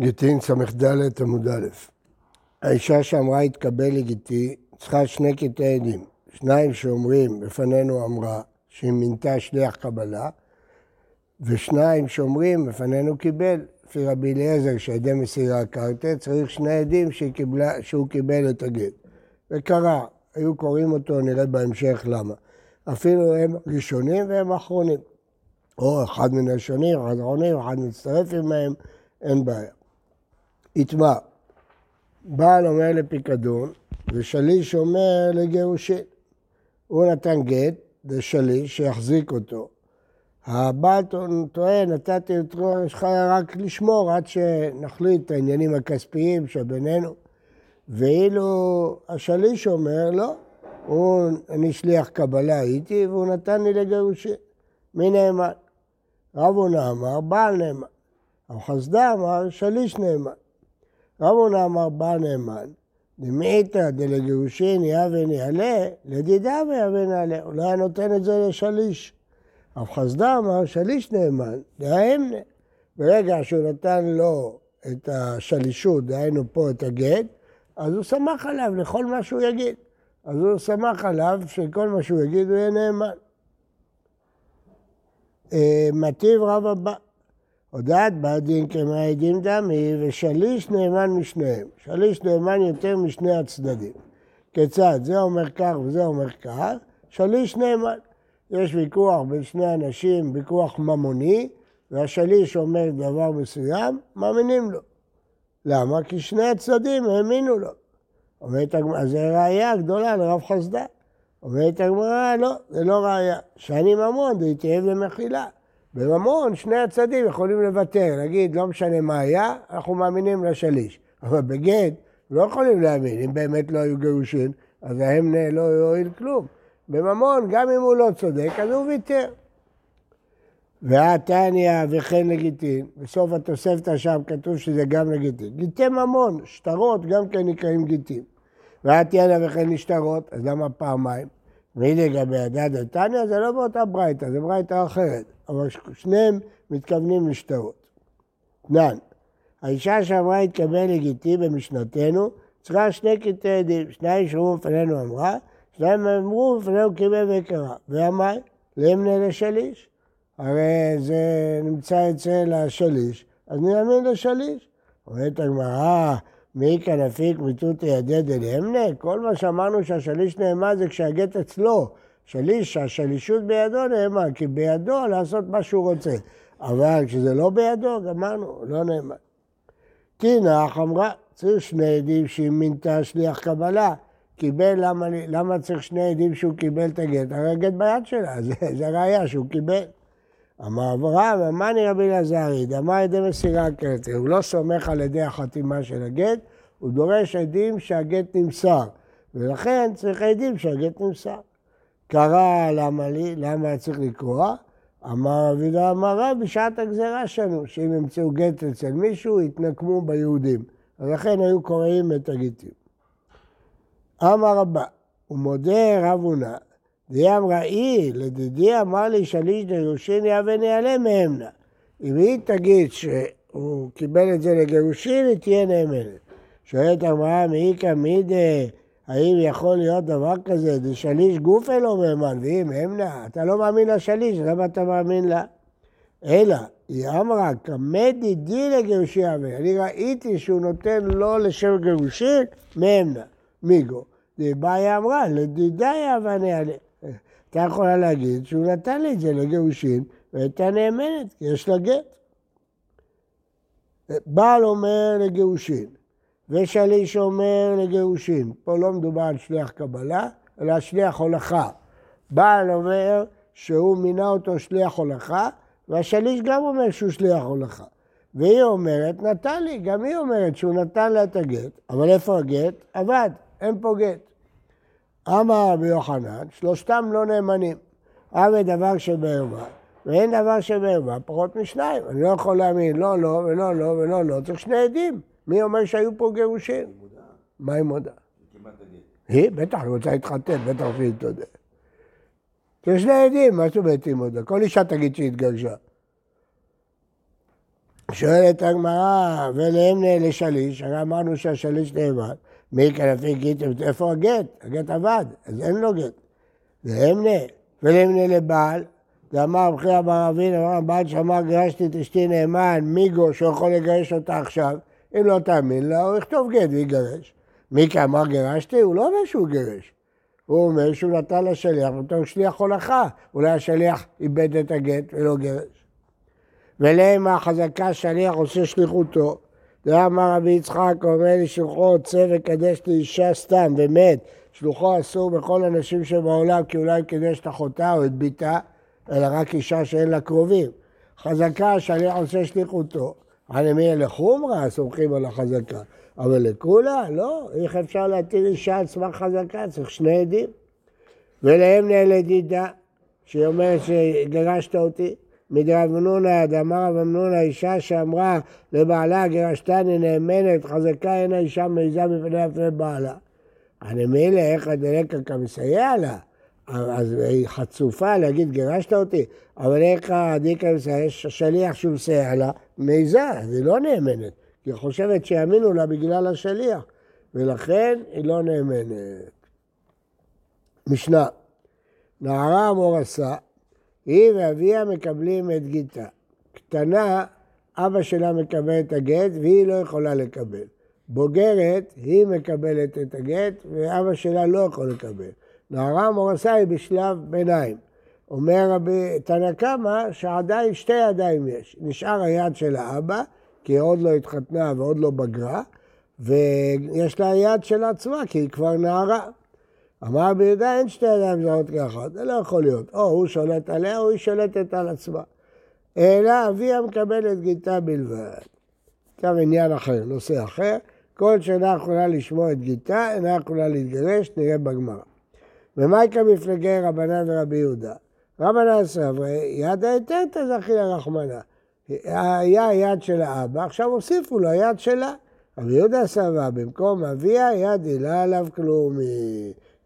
גיטין ס"ד עמוד א'. האישה שאמרה התקבל לגיטי צריכה שני קטעי עדים. שניים שאומרים בפנינו אמרה שהיא מינתה שליח קבלה, ושניים שאומרים בפנינו קיבל. לפי רבי אליעזר שעדי מסירה קרתא צריך שני עדים קיבלה, שהוא קיבל את הגט. וקרה, היו קוראים אותו, נראה בהמשך למה. אפילו הם ראשונים והם אחרונים. או אחד מן הראשונים, אחד אחרונים, אחד מצטרף עמהם, אין בעיה. יטמע. בעל אומר לפיקדון, ושליש אומר לגירושין. הוא נתן גט לשליש שיחזיק אותו. הבעל טוען, נתתי אותו שלך רק לשמור עד שנחליט את העניינים הכספיים שבינינו. ואילו השליש אומר, לא, הוא, אני שליח קבלה הייתי והוא נתן לי לגירושין. מי נאמן? רב הונא בעל נאמן. רב חסדה אמר, שליש נאמן. רב הונא אמר בעל נאמן, דמעיתא דלגירושין יהווה נעלה, לדידה ויהווה. הוא לא היה נותן את זה לשליש. רב חסדה אמר, שליש נאמן, דהאמנה. ברגע שהוא נתן לו את השלישות, דהיינו פה את הגט, אז הוא שמח עליו לכל מה שהוא יגיד. אז הוא שמח עליו שכל מה שהוא יגיד הוא יהיה נאמן. אה, מטיב רב הבא. הודעת בעל דין כמה עדים דמי ושליש נאמן משניהם. שליש נאמן יותר משני הצדדים. כיצד? זה אומר כך וזה אומר כך, שליש נאמן. יש ויכוח בין שני אנשים, ויכוח ממוני, והשליש אומר דבר מסוים, מאמינים לו. למה? כי שני הצדדים האמינו לו. אומרת הגמרא, זה ראייה גדולה לרב חסדה. אומרת הגמרא, לא, זה לא ראייה. שאני ממון, זה יתאהב למחילה. בממון שני הצדדים יכולים לוותר, להגיד לא משנה מה היה, אנחנו מאמינים לשליש. אבל בגט לא יכולים להאמין, אם באמת לא היו גירושין, אז ההמנה לא יועיל כלום. בממון, גם אם הוא לא צודק, אז הוא ויתר. והתניא וכן לגיטין, בסוף התוספתא שם כתוב שזה גם לגיטין. גיטי ממון, שטרות גם כן נקראים גיטים. והתניא וכן לשטרות, אז למה פעמיים? מי לגבי הדד התניא? זה לא באותה ברייתא, זה ברייתא אחרת. אבל שניהם מתכוונים לשטרות. תנן, האישה שאמרה התקבל לגיטי במשנתנו, צריכה שני קטעי עדים, שניים שאומרו בפנינו אמרה, שניים אמרו בפנינו קיבל וקרא. ואמר, למנה לשליש. הרי זה נמצא אצל השליש, אז נאמין לשליש. אומרת הגמרא, מי כאן אפיק מיתותא ידד אל אמנה? כל מה שאמרנו שהשליש נאמן זה כשהגט אצלו. שליש, השלישות בידו נאמן, כי בידו לעשות מה שהוא רוצה. אבל כשזה לא בידו, גמרנו, לא נאמן. תינח אמרה, צריך שני עדים שהיא מינתה שליח קבלה. קיבל, למה, למה צריך שני עדים שהוא קיבל את הגט? הרי הגט ביד שלה, זה, זה ראייה שהוא קיבל. אמר אברהם, אמני רבי אלעזרי, דאמר ידי מסירה כתר, הוא לא סומך על ידי החתימה של הגט, הוא דורש עדים שהגט נמסר, ולכן צריך עדים שהגט נמסר. קרא למה לי, למה צריך לקרוע? אמר רבי אמר רב, בשעת הגזירה שלנו, שאם ימצאו גט אצל מישהו, יתנקמו ביהודים. ולכן היו קוראים את הגיטים. אמר רבה, ומודה רב הונא, דיאם ראי, לדידי אמר לי שליש דירושין יהווה נעלה מהמנה. אם היא תגיד שהוא קיבל את זה לגירושין, היא תהיה נאמנת. שואלת אמרה, מאיכא מידי האם יכול להיות דבר כזה, זה שליש גוף אלו מהימן, ואם המנה, אתה לא מאמין לשליש, למה אתה מאמין לה? אלא, היא אמרה, כמדי די לגירושי אבי, אני ראיתי שהוא נותן לו לשם גירושין, מהמנה, מיגו. היא אמרה, לדידי אבני עליה. אתה יכולה להגיד שהוא נתן לי את זה לגירושין, והייתה נאמנת, כי יש לה גט. בעל אומר לגירושין, ושליש אומר לגירושין. פה לא מדובר על שליח קבלה, אלא שליח הולכה. בעל אומר שהוא מינה אותו שליח הולכה, והשליש גם אומר שהוא שליח הולכה. והיא אומרת, נתן לי, גם היא אומרת שהוא נתן לה את הגט, אבל איפה הגט? עבד, אין פה גט. אמר רבי יוחנן, שלושתם לא נאמנים. אבי דבר שבערווה, ואין דבר שבערווה פחות משניים. אני לא יכול להאמין, לא, לא, ולא, לא, ולא, לא, צריך שני עדים. מי אומר שהיו פה גירושים? מה היא מודה? היא? בטח, היא רוצה להתחתן, בטח שהיא תודה. יש שני עדים, מה זאת אומרת היא מודה? כל אישה תגיד שהיא התגרשה. שואלת הגמרא, ולאמנה לשליש, הרי אמרנו שהשליש נאמן, מי כנפי גיתם, איפה הגט? הגט עבד, אז אין לו גט. לאמנה, ולאמנה לבעל, ואמר בכי אבר אבין, אמר הבעל שאמר גירשתי את אשתי נאמן, מיגו שהוא יכול לגרש אותה עכשיו, אם לא תאמין לה, הוא יכתוב גט ויגרש. מיקה אמר גירשתי, הוא לא אומר שהוא גירש. הוא אומר שהוא נתן לשליח בתור שליח הולכה. אולי השליח איבד את הגט ולא גירש. ולמה חזקה שליח עושה שליחותו. זה אמר רבי יצחק, אומר לי שלוחו צא וקדש לאישה סתם ומת. שלוחו אסור בכל הנשים שבעולם כי אולי קידש את אחותה או את ביתה, אלא רק אישה שאין לה קרובים. חזקה שליח עושה שליחותו. על מי לחומרה סומכים על החזקה. אבל לכולה, לא, איך אפשר להטיל אישה על סמך חזקה? צריך שני עדים. ולהם נהלת דידה, שהיא אומרת שגירשת אותי. מדרב נונה, דאמר רב נונה, אישה שאמרה לבעלה, גירשתני נאמנת, חזקה אין האישה מעיזה בפני הפני בעלה. אני מילא איך הדלקה כמסייע לה. אז היא חצופה להגיד גירשת אותי, אבל איך הדיקה מסייע, יש שליח שהוא מסייע לה, מעיזה, אז היא לא נאמנת. היא חושבת שיאמינו לה בגלל השליח, ולכן היא לא נאמנת. משנה, נערה מורסה, היא ואביה מקבלים את גיתה. קטנה, אבא שלה מקבל את הגט והיא לא יכולה לקבל. בוגרת, היא מקבלת את הגט ואבא שלה לא יכול לקבל. נערה מורסה היא בשלב ביניים. אומר רבי תנא קמא שעדיין שתי ידיים יש. נשאר היד של האבא כי היא עוד לא התחתנה ועוד לא בגרה, ויש לה יד של עצמה, כי היא כבר נערה. אמר ביהודה, אין שתי ידיים זרות כאחת, זה לא יכול להיות. או הוא שולט עליה, או היא שולטת על עצמה. אלא אביה מקבל את גיתה בלבד. עכשיו עניין אחר, נושא אחר. כל שאינה יכולה לשמוע את גיתה, אינה יכולה להתגרש, נראה בגמרא. ומייקה מפלגי רבנן ורבי יהודה. רבנן סברי, יד היתר תזכי לרחמנה. היה יד של האבא, עכשיו הוסיפו לו יד שלה. רבי יהודה סבא, במקום אביה, יד הילה עליו כלום.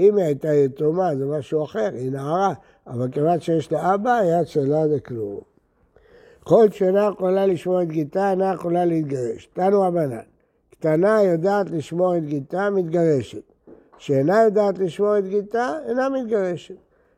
אם היא הייתה יתומה זה משהו אחר, היא נערה, אבל כיוון שיש לה אבא, יד שלה זה כלום. כל שאינה יכולה לשמור את גיתה, אינה יכולה להתגרש. תנו רבנן, קטנה יודעת לשמור את גיתה, מתגרשת. שאינה יודעת לשמור את גיתה, אינה מתגרשת.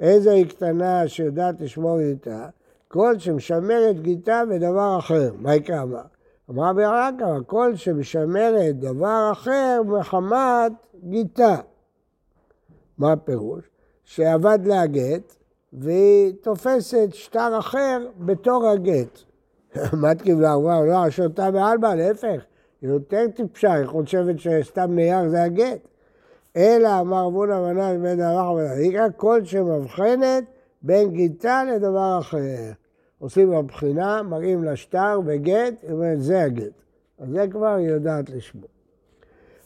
איזו היא קטנה שיודעת לשמור גיתה? כל שמשמרת גיתה ודבר אחר. מה יקרה אמר? אמר ברקה, כל שמשמרת דבר אחר מחמת גיתה. מה הפירוש? שאבד לה גט, והיא תופסת שטר אחר בתור הגט. מה תקיבלה? וואו, לא, שותה בעלמא, להפך. היא יותר טיפשה, היא חושבת שסתם נייר זה הגט. אלא אמר בונה מנה בן הרח ובן כל שמבחנת בין גיתה לדבר אחר. עושים לה בחינה, מראים לה שטר וגט, היא אומרת, זה הגט. אז זה כבר היא יודעת לשמור.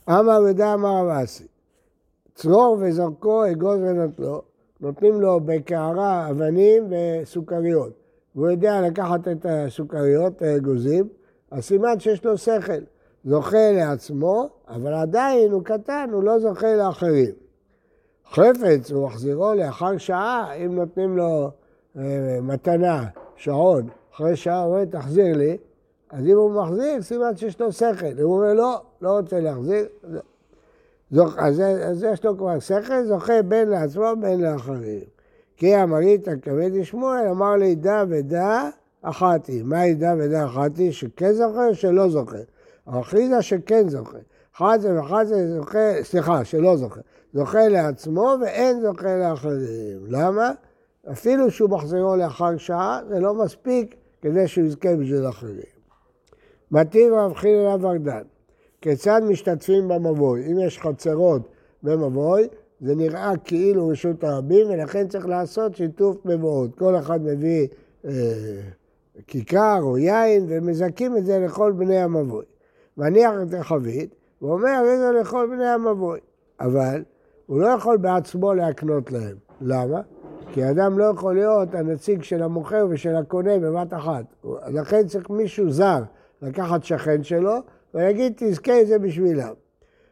אמר ודע אמר רב אסי, צרור וזרקו, אגוז ונטלו, נותנים לו בקערה אבנים וסוכריות. והוא יודע לקחת את הסוכריות, את האגוזים, אז סימן שיש לו שכל. זוכה לעצמו, אבל עדיין הוא קטן, הוא לא זוכה לאחרים. חפץ, הוא מחזירו לאחר שעה, אם נותנים לו אה, מתנה שעון, אחרי שעה הוא אומר, תחזיר לי, אז אם הוא מחזיר, סימן שיש לו שכל. אם הוא אומר, לא, לא רוצה להחזיר, זוכ... אז, אז יש לו כבר שכל, זוכה בין לעצמו בין לאחרים. כי אמרית הכבד לשמואל, אמר לי, דע ודע אחתי. מה היא דע ודע אחתי? שכן זוכה או שלא זוכה? אחיזה שכן זוכה. אחד זה ואחד זה זוכה, סליחה, שלא זוכה. זוכה לעצמו ואין זוכה לאחרים. למה? אפילו שהוא מחזירו לאחר שעה, זה לא מספיק כדי שהוא יזכה בשביל אחרים. מתאים רב חיל רב ארדן, כיצד משתתפים במבוי? אם יש חצרות במבוי, זה נראה כאילו רשות הרבים, ולכן צריך לעשות שיתוף מבואות. כל אחד מביא אה, כיכר או יין, ומזכים את זה לכל בני המבוי. מניח את החבית, ואומר, זה לכל בני המבוי. אבל הוא לא יכול בעצמו להקנות להם. למה? כי אדם לא יכול להיות הנציג של המוכר ושל הקונה בבת אחת. לכן צריך מישהו זר לקחת שכן שלו ויגיד, תזכה את זה בשבילם.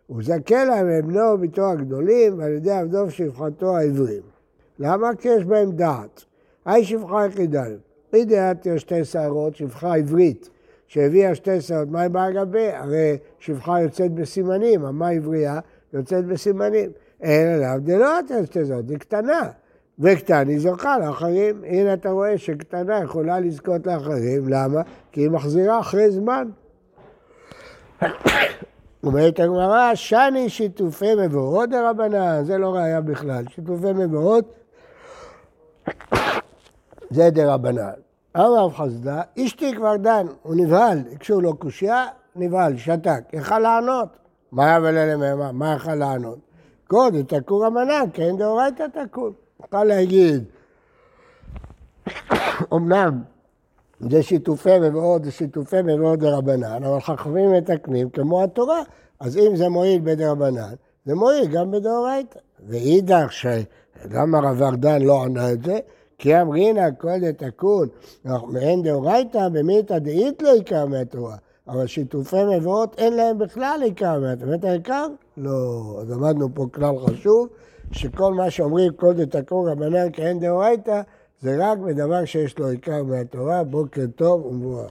הוא זכה להם הם בנו וביתו הגדולים ועל ידי עבדו ושפחתו העברים. למה? כי יש בהם דעת. היי שפחה יחידה. אי דעת יש שתי שערות, שפחה עברית, שהביאה שתי שאות מים בעל גבי, הרי שפחה יוצאת בסימנים, המה עברייה יוצאת בסימנים. עליו דלא נותן שתי שאות, היא קטנה. וקטן היא זוכה לאחרים. הנה אתה רואה שקטנה יכולה לזכות לאחרים, למה? כי היא מחזירה אחרי זמן. אומרת הגמרא, שני שיתופי מבואות דרבנן, זה לא ראיה בכלל. שיתופי מבואות זה דרבנן. אמר רב חסדה, אשתי כבר דן, הוא נבהל, הקשו לו קושייה, נבהל, שתק, יכל לענות. מה היה וללממה? מה יכל לענות? קוד, תקור רבנן, כן דאורייתא תקור. יכל להגיד, אמנם זה שיתופי מבואות, זה שיתופי מבואות דרבנן, אבל חכמים מתקנים כמו התורה. אז אם זה מועיל בדרבנן, זה מועיל גם בדאורייתא. ואידך, למה רב ארדן לא ענה את זה? כי אמרינא כל דתקון מעין דאורייתא במיתא דאית לא עיקר מהתורה. אבל שיתופי מבואות אין להם בכלל עיקר מהתורה. באמת העיקר? לא. אז למדנו פה כלל חשוב, שכל מה שאומרים כל דתקון רבנן כאין דאורייתא, זה רק בדבר שיש לו עיקר מהתורה. בוקר טוב ומבורך.